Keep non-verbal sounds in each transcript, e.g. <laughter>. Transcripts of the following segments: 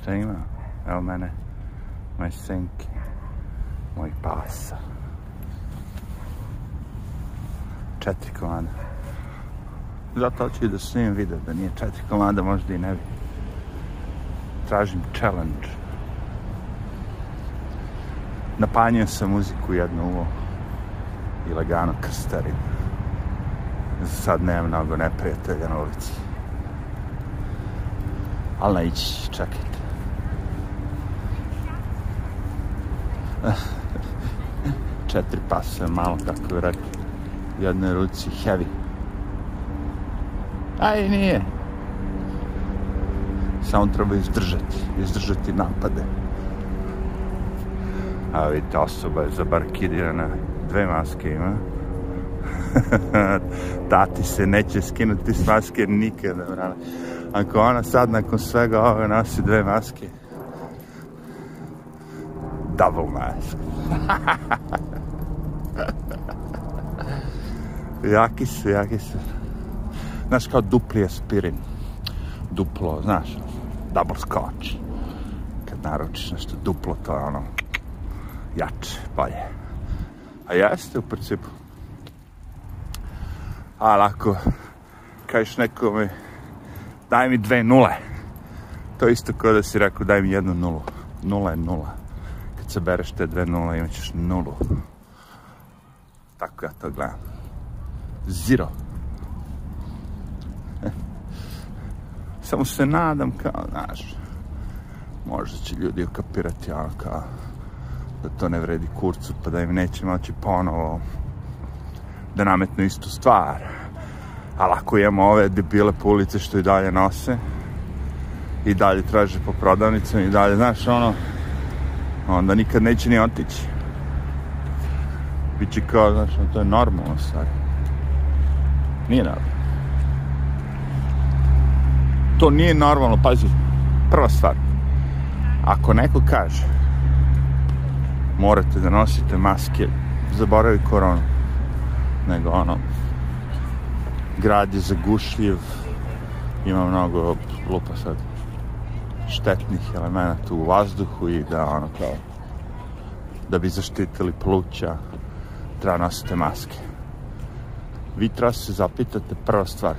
šta ima. Evo mene, moje senke, moj pasa. Četiri komada. Zato i da snimim video, da nije četiri komada, možda i ne bi. Tražim challenge. Napanjio sam muziku jednu uvo i lagano krstarim. Sad nemam mnogo neprijatelja na ulici. Ali ne ići, Četiri pasa, malo kako rekli. U jednoj ruci heavy. Aj, nije. Samo treba izdržati, izdržati napade. A vidite, osoba je zabarkidirana, dve maske ima. <laughs> Tati se neće skinuti s maske nikada, brale. Ako ona sad nakon svega ove nosi dve maske, double mask. jaki su, jaki su. Znaš, kao dupli aspirin. Duplo, znaš, double scotch. Kad naručiš nešto duplo, to je ono, jače, bolje. A jeste u principu. Ali ako kažeš nekome, daj mi dve nule, to isto kao da si rekao, daj mi jednu nulu. Nula je nula. Kad se bereš te dve nule, imat ćeš nulu. Tako ja to gledam. Zero. <laughs> Samo se nadam kao, znaš, možda će ljudi ukapirati ono kao da to ne vredi kurcu pa da im neće moći ponovo da nametnu istu stvar. Ali ako imamo ove debile po što i dalje nose i dalje traže po prodavnicama i dalje, znaš, ono, onda nikad neće ni otići. Biće kao, znaš, to je normalno stvar. Nije normalno. To nije normalno, pazi, prva stvar. Ako neko kaže morate da nosite maske, zaboravi koronu. Nego ono, grad je zagušljiv, ima mnogo lupa sad štetnih elemenata u vazduhu i da ono kao da bi zaštitili pluća treba nosite maske. Vi treba se zapitate prva stvar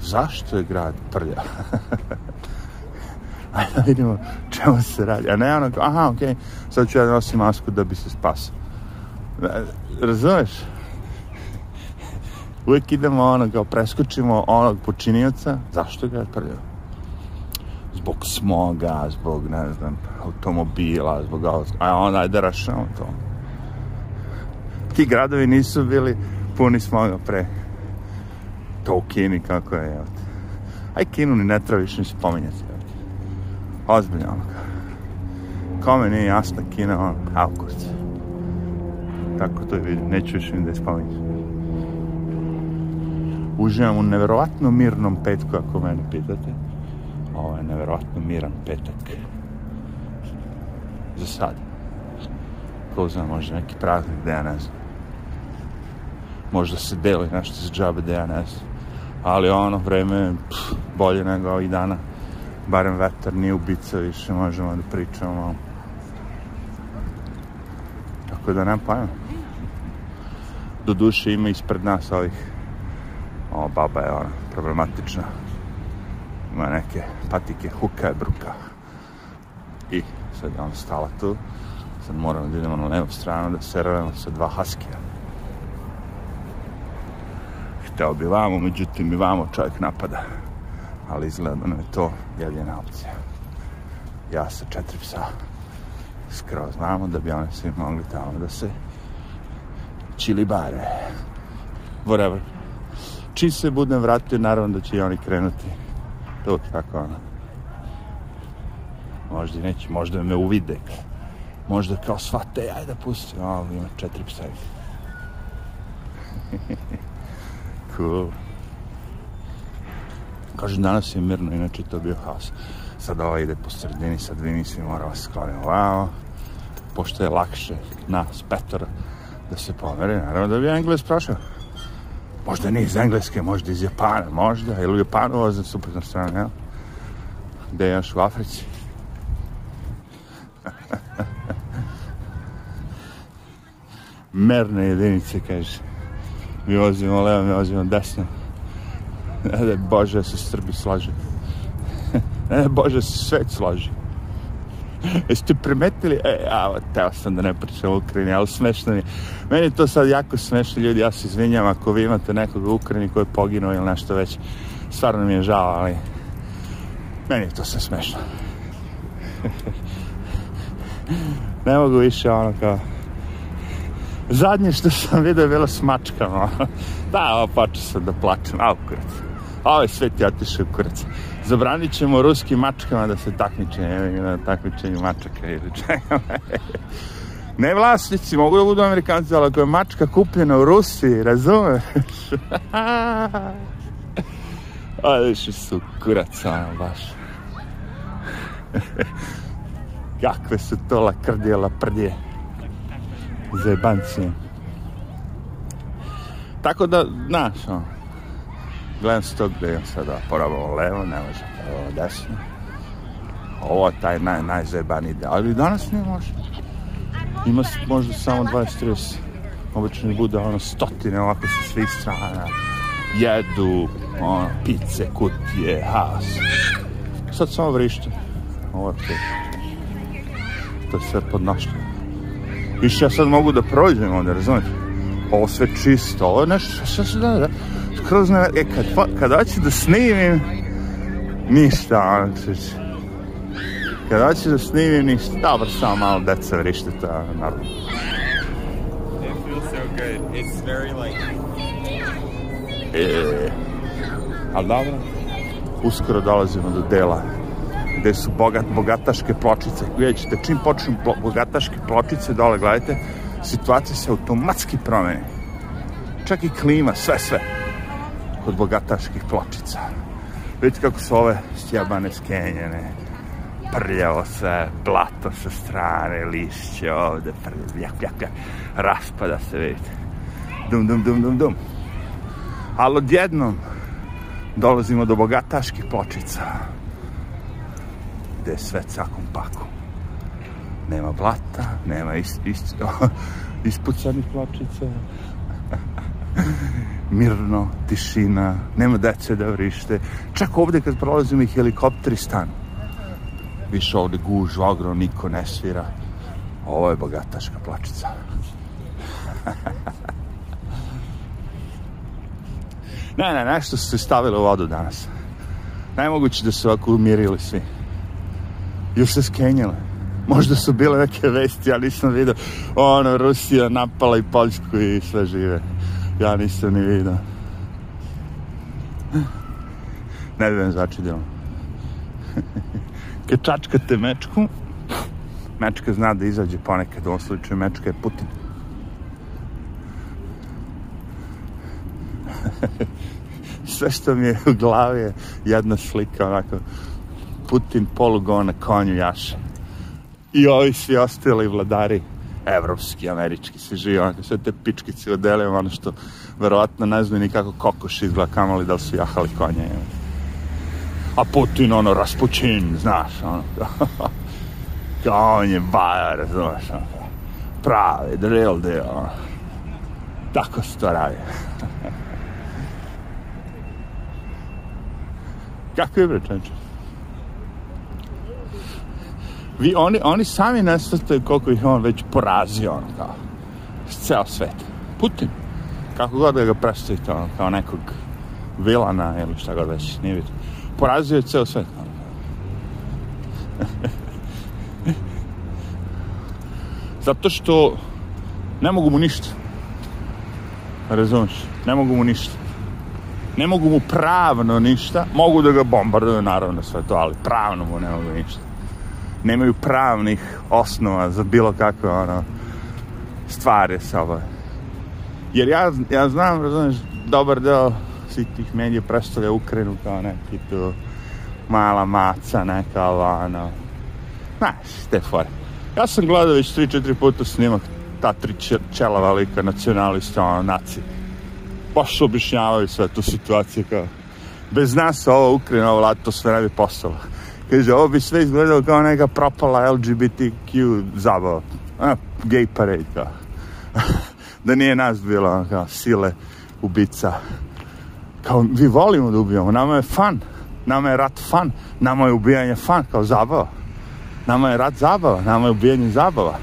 zašto je grad prljav? <laughs> Ajde da vidimo čemu se radi. A ne ono kao, aha, okej, okay, sad ću ja da nosim masku da bi se spasao. Razumeš? Uvijek idemo ono kao preskočimo onog počinioca. Zašto ga je prljao? Zbog smoga, zbog, ne znam, automobila, zbog. A onda ajde rašamo to. Ti gradovi nisu bili puni smoga pre. To u Kini kako je, evo te. Aj Kinu ni ne treba više ni spominjati. Ozbiljno ono. Kome nije jasna Kina, ono, Alkurc. Tako to je vidim, neću više ni da je spominjati. Uživam u neverovatno mirnom petku, ako mene pitate. Ovo je neverovatno miran petak. Za sad. Ko zna, možda neki praznik da ja ne znam. Možda se deli nešto za džabe da ja ne znam. Ali ono, vreme pff, bolje nego ovih dana. Barem vetar nije ubica više, možemo da pričamo. Tako da nemam pojma. Do duše ima ispred nas ovih o, baba je ona problematična ima neke patike huka bruka. I sad je ona stala tu. Sad moramo da idemo na levu stranu da se ravimo sa dva haskija. Hteo bi vamo međutim i vamo čovjek napada. Ali izgleda da nam je to jedina opcija. Ja sa četiri psa skroz vamo da bi one svi mogli tamo da se čilibare. Whatever. Čim se budem vratio, naravno da će i oni krenuti. To tako ono. Možda i neće, možda me uvide. Možda kao shvate, ajde da pusti. O, ima četiri psa. <laughs> cool. Kažem, danas je mirno, inače to bio haos. Sad ova ide po sredini, sad vi mislim moramo se sklanimo vamo. Pošto je lakše nas petora da se pomere, naravno da bi Engles prošao. Možda nije iz Engleske, možda iz Japana, možda. Ili u Japanu voze suprotno strane, jel? Gde još u Africi? <laughs> Merne jedinice, kaže. Mi vozimo levo, mi vozimo desno. Ne da Bože se Srbi slaže. <laughs> ne da Bože se svet slaže. <laughs> Jeste primetili? E, a, teo sam da ne pričam o Ukrajini, ali smešno mi je. Meni je to sad jako smešno, ljudi, ja se izvinjam ako vi imate nekog u Ukrajini koji je poginuo ili nešto već. Stvarno mi je žao, ali meni je to sve smešno. <laughs> ne mogu više ono kao... Zadnje što sam vidio je bilo s mačkama. <laughs> da, ovo počeo sam da plačem, a kurac. Ovo je svet je otišao kurac. Zabranit ćemo ruskim mačkama da se takmiče na takmičenju mačaka ili čega. <laughs> ne vlasnici, mogu da budu amerikanci, ali ako je mačka kupljena u Rusiji, razumeš? <laughs> A, više su kurac, baš. <laughs> Kakve su to lakrdije, laprdije. Zajebancije. Tako da, znaš, ono, gledam se to gde sada porabamo levo, ne može pravo desno. Ovo taj naj, najzajebaniji deo, ali danas ne može. Ima možda samo 20-30. Obično bude ono stotine ovako sa svih strana. Jedu, ono, pice, kutije, haos. Sad samo vrište. Ovo je to. To je sve pod naštom. Više ja sad mogu da prođem ovdje, razumijete? Ovo sve čisto, ovo je nešto, sve se da, da skroz ne... E, kad, kad hoću da snimim, ništa, ono, čući. Kad hoću da snimim, ništa. Dobro, samo malo deca vrište, to je naravno. It feels so good. It's very like... E, ali dobro, uskoro dolazimo do dela gde su bogat, bogataške pločice. Vidjet ćete, čim počnu bogataške pločice dole, gledajte, situacija se automatski promeni. Čak i klima, sve, sve kod bogataških pločica. Vidite kako su ove stjebane skenjene, prljavo sve, blato sa strane, lišće ovde, jak, jak, jak, raspada se, vidite. Dum, dum, dum, dum, dum. Ali odjednom dolazimo do bogataških pločica, gde je sve cakom pakom. Nema blata, nema is, is, <laughs> ispucanih pločica, <laughs> mirno, tišina, nema dece da vrište. Čak ovde kad prolazimo i helikopteri stanu. Više ovde guž, ogro, niko ne svira. Ovo je bogataška plačica. <laughs> ne, ne, nešto su se stavili u vodu danas. Najmoguće da su ovako umirili svi. Ili se skenjale. Možda su bile neke vesti, ja nisam vidio. Ono, Rusija napala i Poljsku i sve žive. Ja nisam ni vidio. Ne vidim začudilo. Kad čačkate mečku, mečka zna da izađe ponekad, u ovom slučaju mečka je Putin. <laughs> Sve što mi je u glavi je jedna slika, onako, Putin polugo na konju jaše. I ovi svi ostali vladari evropski, američki, svi živi, onako, sve te pičkice odele, ono što verovatno ne znaju ni kako kokoš izgleda kamali da li su jahali konje. A Putin, ono, raspućin, znaš, ono, <laughs> kao on je bajar, znaš, ono, pravi, the real deal, ono. Tako se to radi. <laughs> Kako je bre, čanče? Vi, oni, oni sami nesvrstaju koliko ih on već porazio, ono, kao, ceo svet. Putin, kako god da ga predstavite, ono, kao nekog vilana ili šta god već, nije vidio. Porazio je ceo svet, ono. <laughs> Zato što ne mogu mu ništa. Razumiješ? Ne mogu mu ništa. Ne mogu mu pravno ništa. Mogu da ga bombarduju, naravno, sve to, ali pravno mu ne mogu ništa nemaju pravnih osnova za bilo kakve ono, stvari sa ovo. Jer ja, ja znam, razumiješ, dobar deo svih tih medija predstavlja Ukrajinu kao neki tu mala maca, neka ono, znaš, te fore. Ja sam gledao već 3-4 puta snimak ta tri čelava lika nacionalista, ono, naci. Baš objašnjavaju sve tu situaciju kao bez nas ovo Ukrajina, ovo lato sve ne bi postalo Kaže, ovo bi sve izgledalo kao neka propala LGBTQ zabava. A, gay parade, kao. <laughs> da nije nas bilo, kao, sile, ubica. Kao, vi volimo da ubijamo, nama je fan. Nama je rat fan, nama je ubijanje fan, kao zabava. Nama je rat zabava, nama je ubijanje zabava.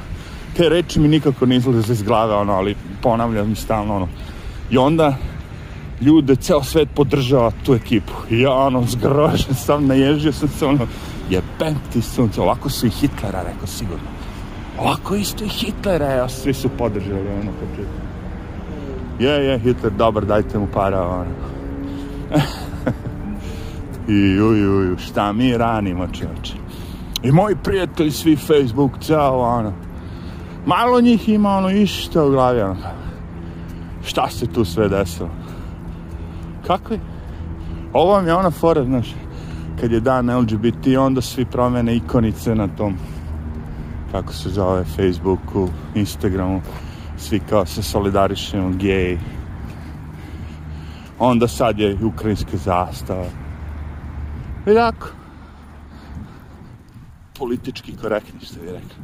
Te reči mi nikako ne izlaze iz glave, ono, ali ponavljam mi stalno, ono. I onda, ljude, ceo svet podržava tu ekipu. Ja, ono, zgrožen sam, naježio sam se, ono, jebem ti sunce, ovako su i Hitlera, rekao, sigurno. Ovako isto i Hitlera, evo, svi su podržali, ono, početno. Je, je, Hitler, dobar, dajte mu para, ono. <laughs> I, uj, uj, šta mi ranimo, čovječe. I moji prijatelji, svi Facebook, ceo, ono. Malo njih ima, ono, isto u glavi, ono. Šta se tu sve desilo? Kakvi? Ovo vam je ona fora, znaš, kad je dan LGBT, onda svi promene ikonice na tom, kako se zove, Facebooku, Instagramu, svi kao se solidarišemo, gej. Onda sad je ukrajinska zastava. I tako. Politički korektni, što bi rekli.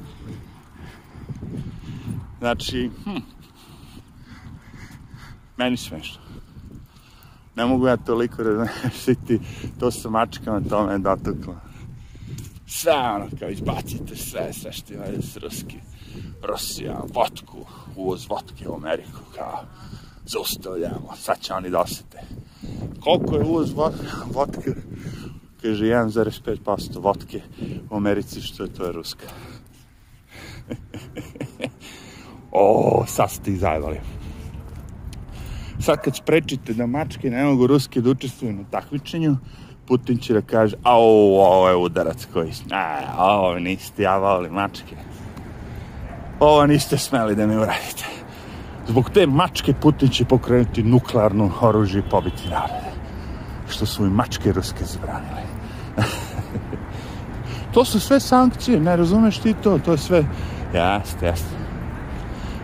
Znači, hm, meni smešno ne mogu ja toliko razmišljati, to sa mačkama, to me dotuklo. Sve ono, kao izbacite sve, sve što ima iz Ruski, Rusija, vodku, uvoz vodke u Ameriku, kao zaustavljamo, sad će oni dosete. Koliko je uvoz vodke? Kaže 1,5% vodke u Americi, što je to je Ruska. <laughs> o, sad ste ih zajevali sad kad sprečite da mačke ne mogu ruske da učestvuju na takmičenju, Putin će da kaže, au, ovo je udarac koji, a, ovo niste javali mačke. Ovo niste smeli da mi uradite. Zbog te mačke Putin će pokrenuti nuklearno oružje i pobiti narode. Što su i mačke ruske zabranile. <laughs> to su sve sankcije, ne razumeš ti to, to je sve, jeste, jeste.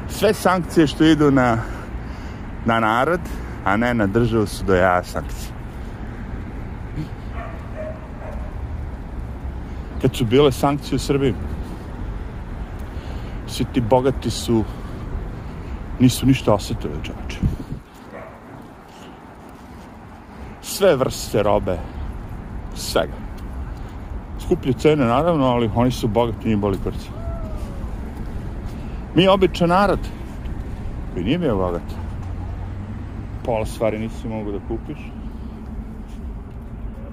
Sve sankcije što idu na na narod, a ne na državu su do jaja sankcije. Kad su bile sankcije u Srbiji, svi ti bogati su nisu ništa osetili čoveče. Sve vrste robe, svega. Skuplje cene, naravno, ali oni su bogati, nije boli kurca. Mi običan narod, koji nije bio bogat, pola stvari nisi mogu da kupiš.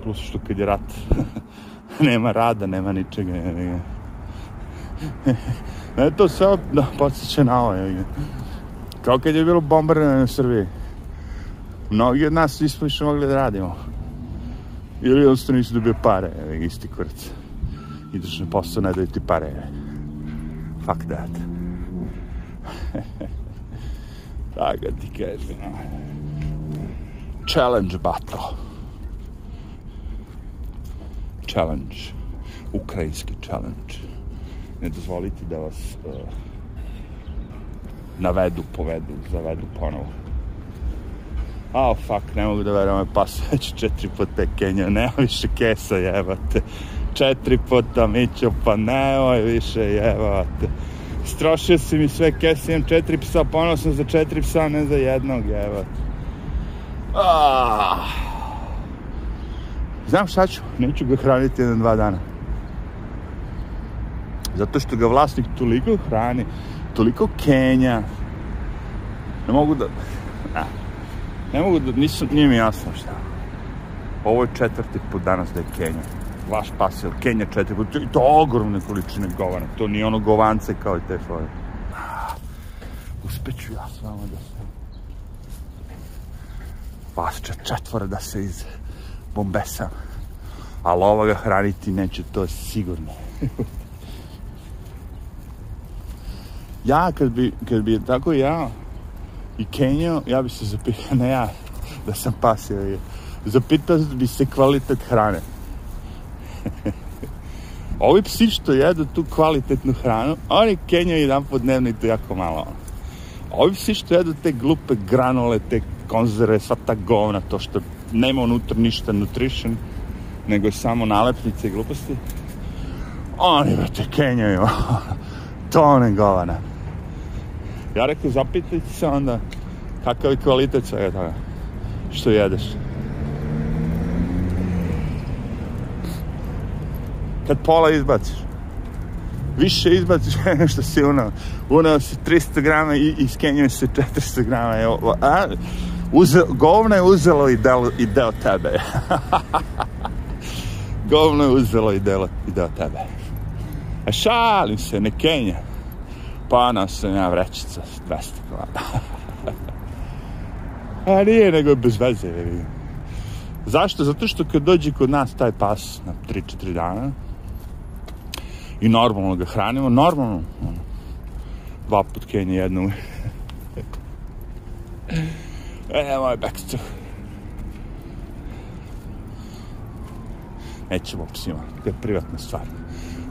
Plus što kad je rat, <laughs> nema rada, nema ničega. Ne, ne to sve da, podsjeća na ovo. Je. Kao kad je bilo bombardovanje na Srbiji. Mnogi od nas nismo više mogli da radimo. Ili jednostavno nisu dobio pare, je, isti kurac. Ideš na posao, ne daju ti pare. Je. Fuck that. <laughs> Tako ti kažem. Challenge battle. Challenge. Ukrajinski challenge. Ne dozvoliti da vas uh, navedu, povedu, zavedu ponovo. A, oh, fuck, ne mogu da verujem, ovaj pas <laughs> već četiri puta Kenja, nema više kesa, jebate. Četiri puta Mićo, pa nemoj više, jebate. Strošio si mi sve kese, imam četiri psa, ponosno za četiri psa, ne za jednog, jebate. Ah. Znam šta ću, neću ga hraniti jedan, dva dana. Zato što ga vlasnik toliko hrani, toliko kenja. Ne mogu da... Ne, mogu da... Nisam, nije mi jasno šta. Ovo je četvrti put danas da je Kenja. Vaš pas je Kenja četiri put. I to ogromne količine govana. To nije ono govance kao i te fore. Uspeću ja s vama da se vas četvora da se iz bombesam. Ali ovoga hraniti neće, to sigurno. <laughs> ja, kad bi, kad bi tako ja i Kenio, ja bi se zapitao, ne ja, da sam pasio, zapitao bi se kvalitet hrane. <laughs> Ovi psi što jedu tu kvalitetnu hranu, oni Kenio jedan po dnevno i to jako malo. Ovi psi što jedu te glupe granule, te konzerve, sva ta govna, to što nema unutra ništa nutrition, nego samo nalepnice i gluposti. Oni, brate, kenjaju. <laughs> Tone govana. Ja rekao, zapitajte se onda kakav je kvalitet svega toga što jedeš. Kad pola izbaciš, više izbaciš <laughs> nego što si unao. Unao si 300 grama i iskenjuje se 400 grama. Evo, a, uze, govno je uzelo i deo, i deo tebe. <laughs> govno je uzelo i deo, i deo tebe. A šalim se, ne kenja. Pa sam ja vrećica s 200 grama. A nije, nego bez veze. Zašto? Zato što kad dođe kod nas taj pas na 3-4 dana i normalno ga hranimo, normalno, ono, dva put kenje jednu. <laughs> e, moj Baxter. Nećemo psima, to je privatna stvar.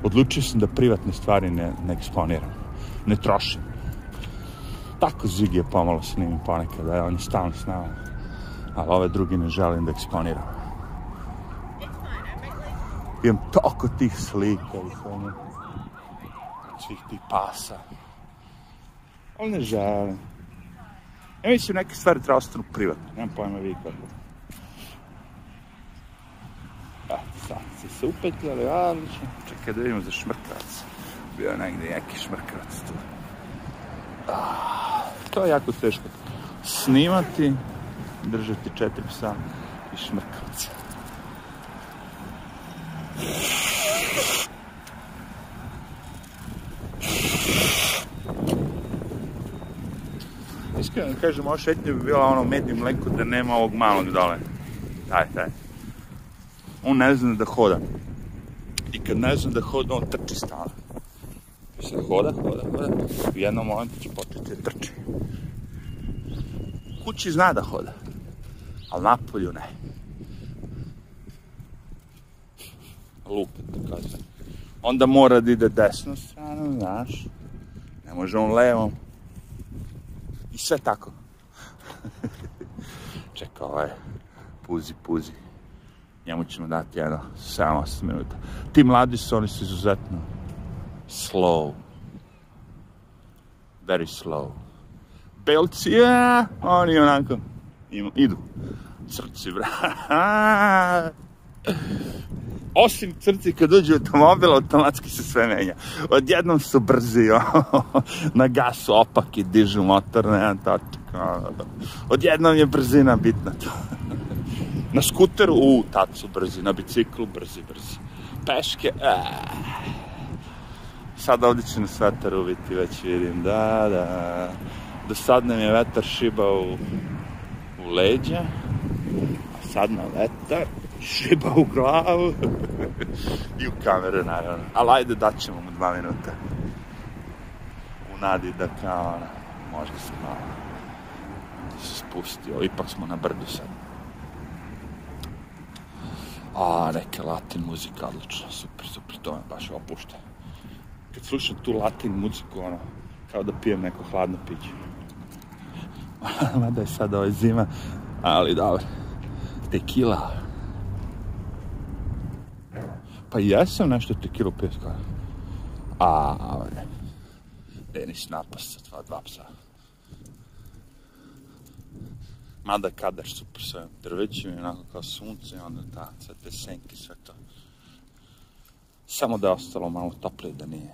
Odlučio sam da privatne stvari ne, ne eksponiram, ne trošim tako Zigije pomalo snimim ponekad, da je on je stalno s nama. Ali ove drugi ne želim da eksponiram. Imam toliko tih slika i ono, svih tih pasa. Ali ne želim. Ja mislim, neke stvari treba ostanu privatno. Nemam pojma vi kako. Eto, sad si se upetljali, odlično. Čekaj da vidimo za šmrkavac. Bio negdje neki šmrkavac tu. Ah to je jako teško. Snimati, držati četiri psa i šmrkavce. Iskreno da kažem, ova šetnja bi bila ono medij mleko da nema ovog malog dole. Taj, taj. On ne zna da hoda. I kad ne zna da hoda, on trči stalno. Sad hoda, hoda, hoda. U jednom momentu će početi da trči. Kući zna da hoda, ali napolju ne. Lupa, da kažem. Onda mora da ide desnom stranom, znaš. Ne može on levom. I sve tako. <laughs> Čeka ovaj, puzi, puzi. Njemu ćemo dati jedno 7-8 minuta. Ti mladi su, oni su izuzetno slow. Very slow. Belci, ja, oni onako idu. Crci, bra. <laughs> <laughs> Osim crci kad dođe automobil, automatski se sve menja. Odjednom su brzi, <laughs> na gasu opaki dižu motor, ne, tačka. Odjednom je brzina bitna. <laughs> na skuteru, u, tad su brzi, na biciklu, brzi, brzi. Peške, aaa sad ovdje će nas vetar uviti, već vidim, da, da. Do sad nam je vetar šibao u, u leđa, a sad nam vetar šiba u glavu i u kameru, naravno. Ali ajde, daćemo mu dva minuta. U nadi da kao, ona, možda se malo se spustio, ipak smo na brdu sad. A, neka latin muzika, odlično, super, super, to me baš opušta kad slušam tu latin muziku, ono, kao da pijem neko hladno piće. <laughs> Mada je sad ovo zima, ali dobro. Tekila. Pa jesam nešto tekilu skoro. A. Denis napast sa dva, dva psa. Mada kadar super sa drvećima, onako kao sunce, onda ta, sve te senke, sve to. Samo da je ostalo malo toplije da nije.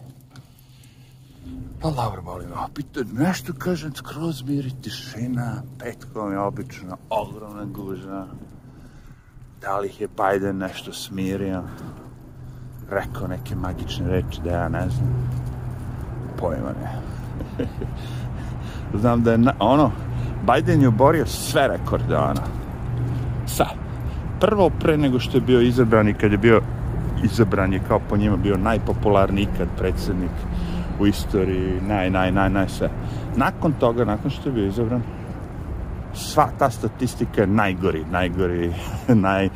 Pa boli me opet. Nešto kažem, skroz miri tišina, petkom je obično ogromna guža. Da li je Biden nešto smirio? Rekao neke magične reči da ja ne znam. Pojma ne. <laughs> znam da je, na, ono, Biden je oborio sve rekorde, ono. Sa. Prvo pre nego što je bio izabran i kad je bio izabran je kao po njima bio najpopularniji ikad predsjednik u istoriji, naj, naj, naj, naj sve. Nakon toga, nakon što je bio izabran, sva ta statistika je najgori, najgori, <laughs> naj,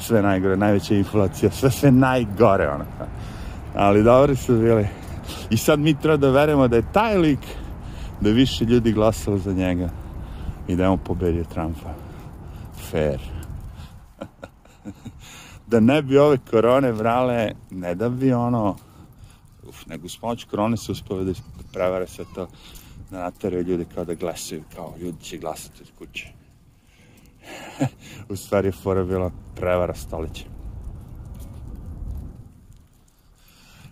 sve najgore, najveća inflacija, sve sve najgore, ono. Ali dobri su bili. I sad mi treba da verujemo da je taj lik, da više ljudi glasalo za njega i da je on pobedio Trumpa. Fair. <laughs> da ne bi ove korone vrale, ne da bi ono, uf, nego s pomoć korone se uspove da prevare sve to, da nateraju ljude kao da glasaju, kao ljudi će glasati od kuće. U stvari je fora bila prevara stolića.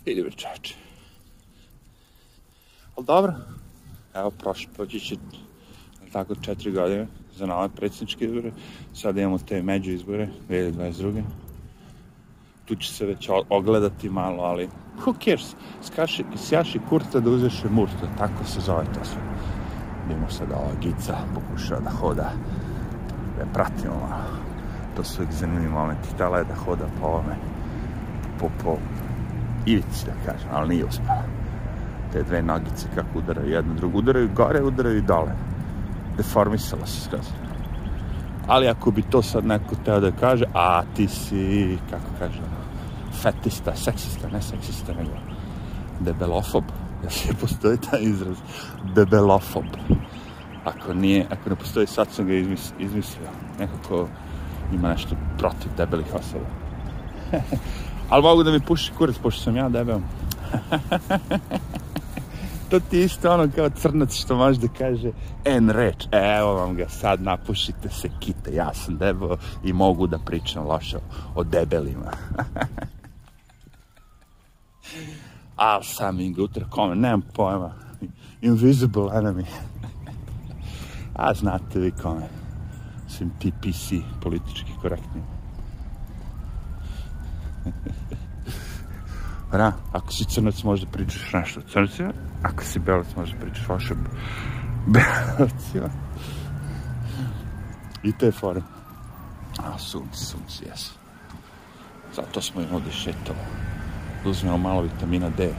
Idi bre čače. Ali dobro, evo prošlo, proći će tako četiri godine za nove predsjedničke izbore. Sada imamo te među izbore, 2022. Tu će se već ogledati malo, ali who cares? Skaši, sjaši kurta da uzeše murta, tako se zove to sve. Vidimo sad ova gica pokušava da hoda, da je pratimo malo. To su uvijek zanimljivi momenti. Htjela je da hoda po ovome, po, po ivici, da kažem, ali nije uspela. Te dve nogice kako udaraju jedno drugo, udaraju gore, udaraju i dole. Deformisala se skroz. Ali ako bi to sad neko teo da kaže, a ti si, kako kaže, fetista, seksista, ne seksista, nego debelofob. <laughs> Ja se postoji taj izraz, debelofob. Ako nije, ako ne postoji, sad sam ga izmis, izmislio. Nekako ima nešto protiv debelih osoba. <laughs> Ali mogu da mi puši kurac, pošto sam ja debel. <laughs> to ti isto ono kao crnac što može da kaže en reč, evo vam ga, sad napušite se kite, ja sam debel i mogu da pričam loše o debelima. <laughs> I'll summon Guter kome, nemam pojma. Invisible enemy. A znate vi kome. Svim ti PC politički korektni. <laughs> Da, ako si crnac možda pričaš nešto o crnacima, ako si belac možda pričaš vaše <laughs> belacima. I te fore. A, sunce, sunce, jes. Zato smo im ovdje šetali. Da uzmemo malo vitamina D.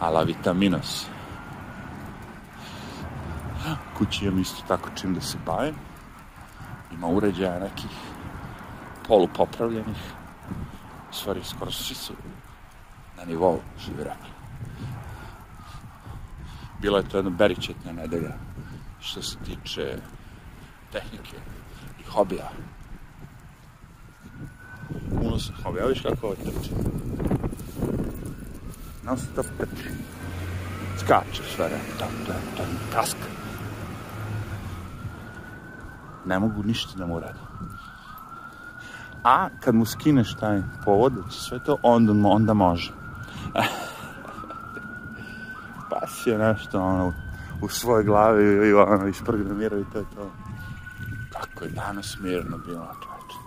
A la vitaminos. Kući imam isto tako čim da se bavim. Ima uređaja nekih polupopravljenih u stvari skoro svi su na nivou živi rekli. Bila je to jedna beričetna nedelja što se tiče tehnike i hobija. Unosan hobija, viš kako ovo trči. Non stop trči. Skače sve tam, tam, tam, kaska. Ne mogu ništa da mu uradim. A kad mu skineš taj povod, sve to, onda, onda može. <laughs> pa si je nešto ono, u svojoj glavi i ono, isprogramirao i to je to. Kako je danas mirno bilo, čovječe.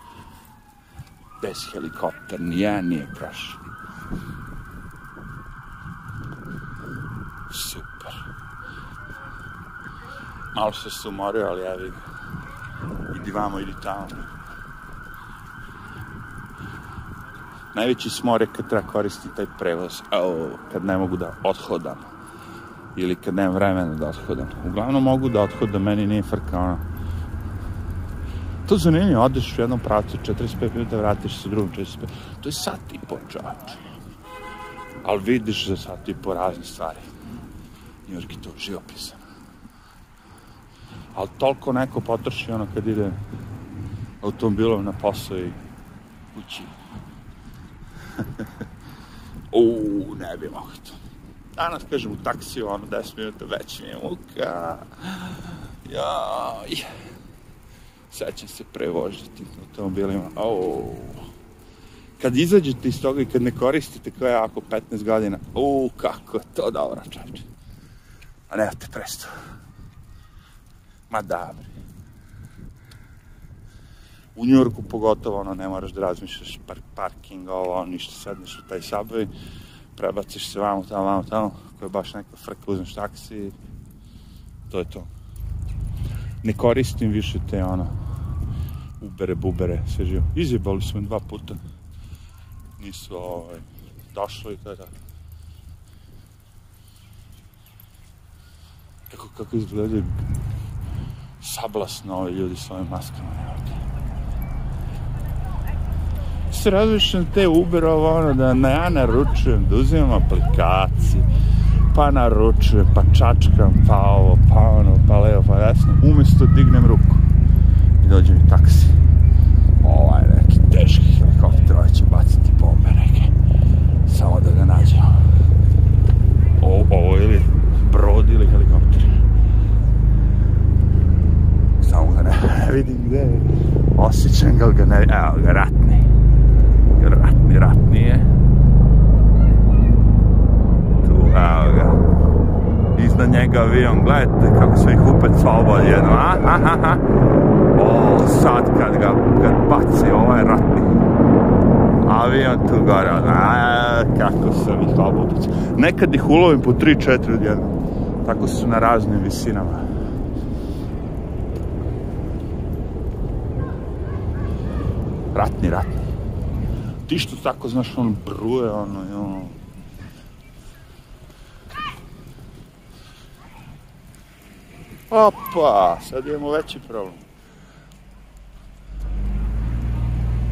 Bez helikopter, nijedan nije prošao. Super. Malo se se umorio, ali ja vidim. Idi vamo, idi tamo. najveći smor je kad treba koristiti taj prevoz, o, kad ne mogu da odhodam. Ili kad nemam vremena da odhodam. Uglavnom mogu da odhodam, meni nije frka ono. To zanimljivo, odeš u jednom pravcu, 45 minuta, vratiš se u drugom 45. To je sat i po čovječ. Ali vidiš za sat i po razne stvari. Njurki to živopisan. Ali toliko neko potroši ono kad ide automobilom na posao i kući <laughs> U, ne bi mogo to. Danas, kažem, u taksiju, ono, 10 minuta već mi je muka. Jaj. Sećam se prevožiti automobilima. Oh. Kad izađete iz toga i kad ne koristite kao ja ako 15 godina, u, kako je to dobro, čovječe. A ne, te presto. Ma da, bre u Njurku pogotovo, ono, ne moraš da razmišljaš par, parking, ovo, ništa, sedneš u taj subway, prebaciš se vamo, tamo, vamo, tamo, ako je baš neka frka, uzmeš taksi, to je to. Ne koristim više te, ono, ubere, bubere, sve živo. Izjebali smo dva puta. Nisu, ovaj, došlo i je tako. Kako, kako izgledaju sablasno ovi ljudi s ovim maskama, se razmišljam te Uber ovo ono da na ja naručujem, da uzimam aplikacije, pa naručujem, pa čačkam, pa ovo, pa ono, pa levo, pa desno, umjesto dignem ruku i dođe mi taksi. Osjećam ga, ne, evo ga, ratni. Ratni, ratni je. Tu, evo ga. Iznad njega avion, gledajte kako se ih upet slobod jedno, a, a, a, a. O, sad kad ga, kad baci, ovo je ratni. Avion tu gore, a, kako sam ih obupeć. Nekad ih ulovim po 3-4 odjedno. Tako su na raznim visinama. Ratni, ratni. Ti što tako, znaš, ono, bruje, ono, i ono... Opa, sad imamo veći problem.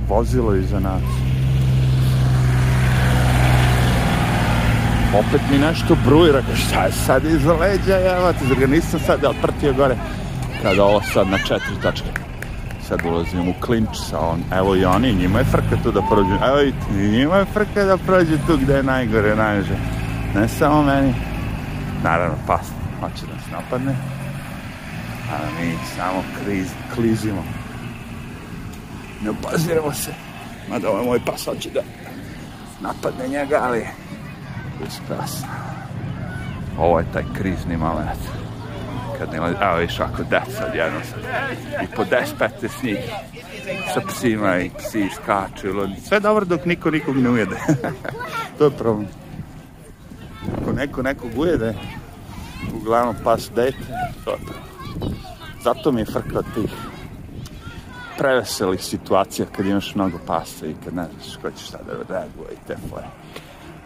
Vozilo iza nas. Opet mi nešto bruje, šta je sad iza leđa, jevate, zar ga nisam sad otprtio gore, kada ovo sad na četiri tačke sad ulazim u klinč sa on. Evo i oni, njima je frka tu da prođu. Evo i njima je frka da prođu tu gde je najgore, najže. Ne samo meni. Naravno, pas hoće da nas napadne. A mi samo kriz, klizimo. Ne obaziramo se. Mada ovaj moj pas hoće da napadne njega, ali... Uspas. Ovo je taj krizni moment kad nema, evo viš ako deca odjedno i po 10-15 njih sa psima i psi skaču, sve dobro dok niko nikog ne ujede. <laughs> to je problem. Ako neko nekog ujede, uglavnom pas dete, to je problem. Zato mi je frka od tih preveselih situacija kad imaš mnogo pasa i kad ne znaš ko će šta da reaguje i te fore.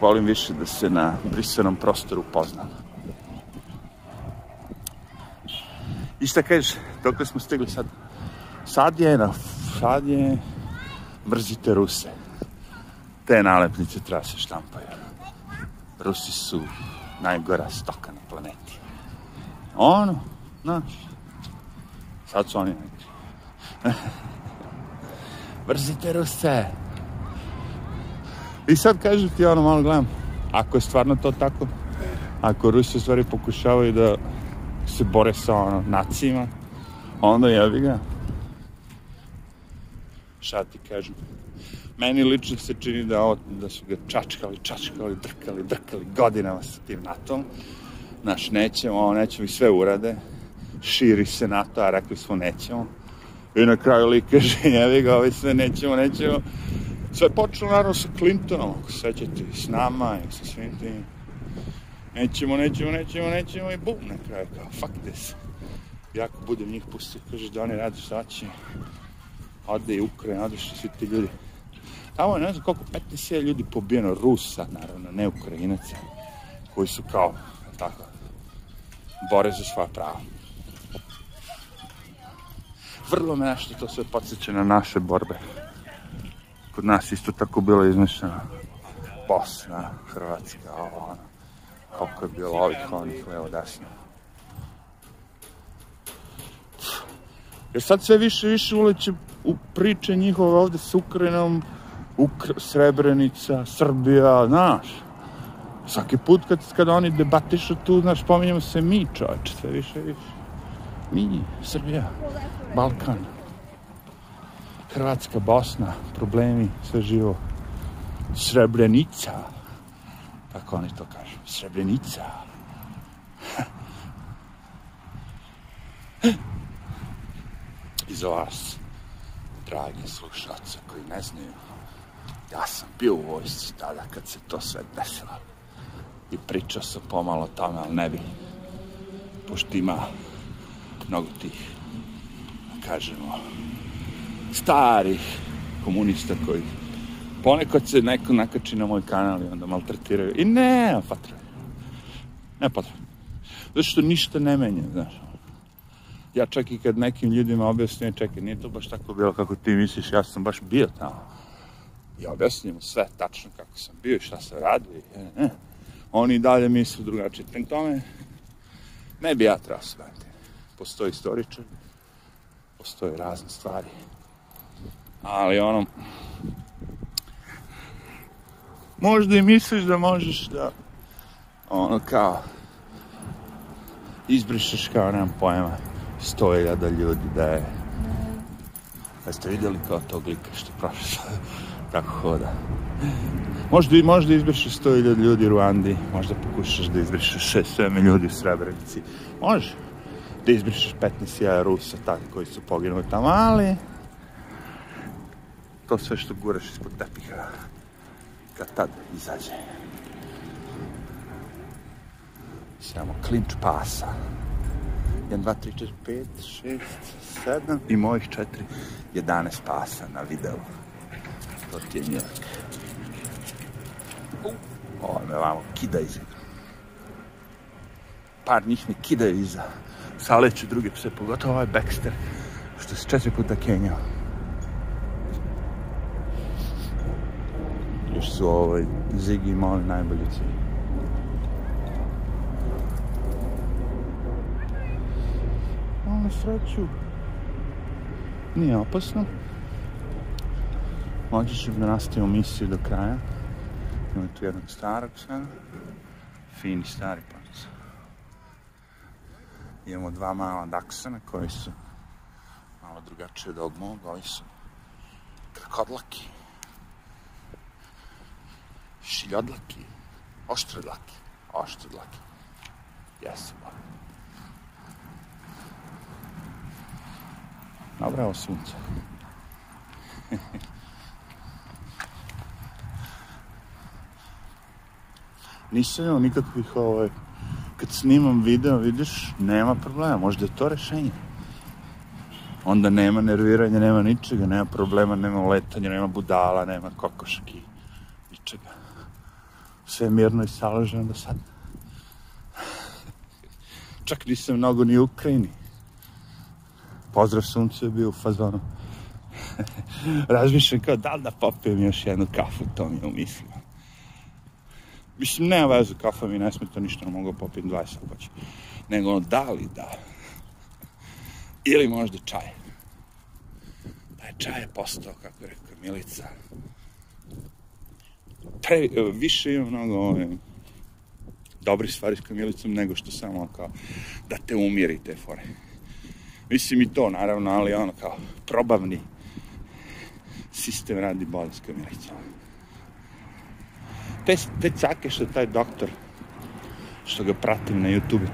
Volim više da se na brisanom prostoru poznam. I šta kažeš, dok smo stigli sad? Sad je, na, sad je, mrzite Ruse. Te nalepnice treba se štampaju. Rusi su najgora stoka na planeti. Ono, znaš, sad su oni neki. <laughs> mrzite Ruse. I sad kažu ti ono, malo gledam, ako je stvarno to tako, ako Rusi u stvari pokušavaju da se bore sa ono, nacijima, onda jebi ga. Šta ti kažem? Meni lično se čini da, ovo, da su ga čačkali, čačkali, drkali, drkali godinama sa tim NATO-om. Znaš, nećemo, ovo nećemo i sve urade. Širi se NATO, a rekli smo nećemo. I na kraju lik kaže, <laughs> jevi ga, ovaj sve nećemo, nećemo. Sve počelo naravno sa Clintonom, ako sećate, s nama i sa svim tim nećemo, nećemo, nećemo, nećemo i bum, na kraju kao, fuck this. I budem njih pustio, kaže da oni rade šta će, ode i Ukrajina, ode što svi ti ljudi. Tamo je ne znam koliko, 15.000 ljudi pobijeno, Rusa, naravno, ne Ukrajinaca, koji su kao, tako, bore za svoja prava. Vrlo me nešto to sve podsjeća na naše borbe. Kod nas isto tako bilo izmešano. Bosna, Hrvatska, ovo, ono koliko je bilo ovih onih levo desno. Jer sad sve više više uleće u priče njihove ovde s Ukrajinom, Ukr Srebrenica, Srbija, znaš. Svaki put kad, kad oni debatišu tu, znaš, pominjamo se mi, čoveče, sve više više. Mi, Srbija, Balkan, Hrvatska, Bosna, problemi, sve živo. Srebrenica, kako oni to kažu, Srebrenica. <laughs> I za vas, dragi slušalce koji ne znaju, ja sam bio u vojsci tada kad se to sve desilo. I pričao sam pomalo o tome, ali ne bi. Pošto ima mnogo tih, da kažemo, starih komunista koji ponekad se neko nakači na moj kanal i onda maltretiraju. I ne, potrebe. Ne potrebe. Zato što ništa ne menja, znaš. Ja čak i kad nekim ljudima objasnim, čekaj, nije to baš tako bilo kako ti misliš, ja sam baš bio tamo. I objasnim sve tačno kako sam bio i šta se radi. E, e. Oni dalje misle drugačije. Prema tome, ne bi ja trebao baviti. Postoji istoričar, postoje razne stvari. Ali ono, možda i misliš da možeš da ono kao izbrišeš kao nemam pojma sto iljada ljudi da je Pa ste vidjeli kao tog lika što prošlo, <laughs> kako hoda. Možda, možda izbrišeš 100.000 ljudi u Ruandi, možda pokušaš da izbrišeš 6-7 ljudi u Srebrenici. Može. Da izbrišeš 15.000 Rusa, tako koji su poginuli tamo, ali to sve što guraš ispod tepiha, kad tad izađe. Samo klinč pasa. 1, 2, 3, 4, 5, 6, 7 i mojih 4, 11 pasa na videu. To ti je New York. Ovo me vamo kida iza. Par njih me kidaju iza. Saleću druge pse, pogotovo ovaj Baxter, što se četiri puta kenjao. Još su ovaj Ziggy i Molly najbolji cilj. Na sreću. Nije opasno. Moći ćemo da nastavimo misiju do kraja. Imamo tu jednog starog psa. Fini stari pas. Imamo dva mala daksana koji su malo drugačije od mog. Ovi su krakodlaki. Šiljodlaki. Oštrodlaki. Oštrodlaki. Jesu, ba. Dobro, evo sunce. <laughs> Nisam imao nikakvih, ovaj, kad snimam video, vidiš, nema problema, možda je to rešenje. Onda nema nerviranja, nema ničega, nema problema, nema letanja, nema budala, nema kokoški, ničega. Sve mirno i saloženo do sad. Čak nisam mnogo ni u Ukrajini. Pozdrav suncu je bio u fazonu. <laughs> Razmišljam kao da li da popijem još jednu kafu, to mi je u mislima. Mislim, nema veze, kafa mi ne smeta ništa, mogu da popijem 20 ako hoću. Nego ono, da li da? Ili možda čaj. Taj čaj je postao, kako je rekao Milica. Pre, više ima mnogo ove, dobri stvari s kamilicom nego što samo kao da te umiri te fore. Mislim i to, naravno, ali ono kao probavni sistem radi bolje s kamilicom. Te, te cake što taj doktor, što ga pratim na YouTube,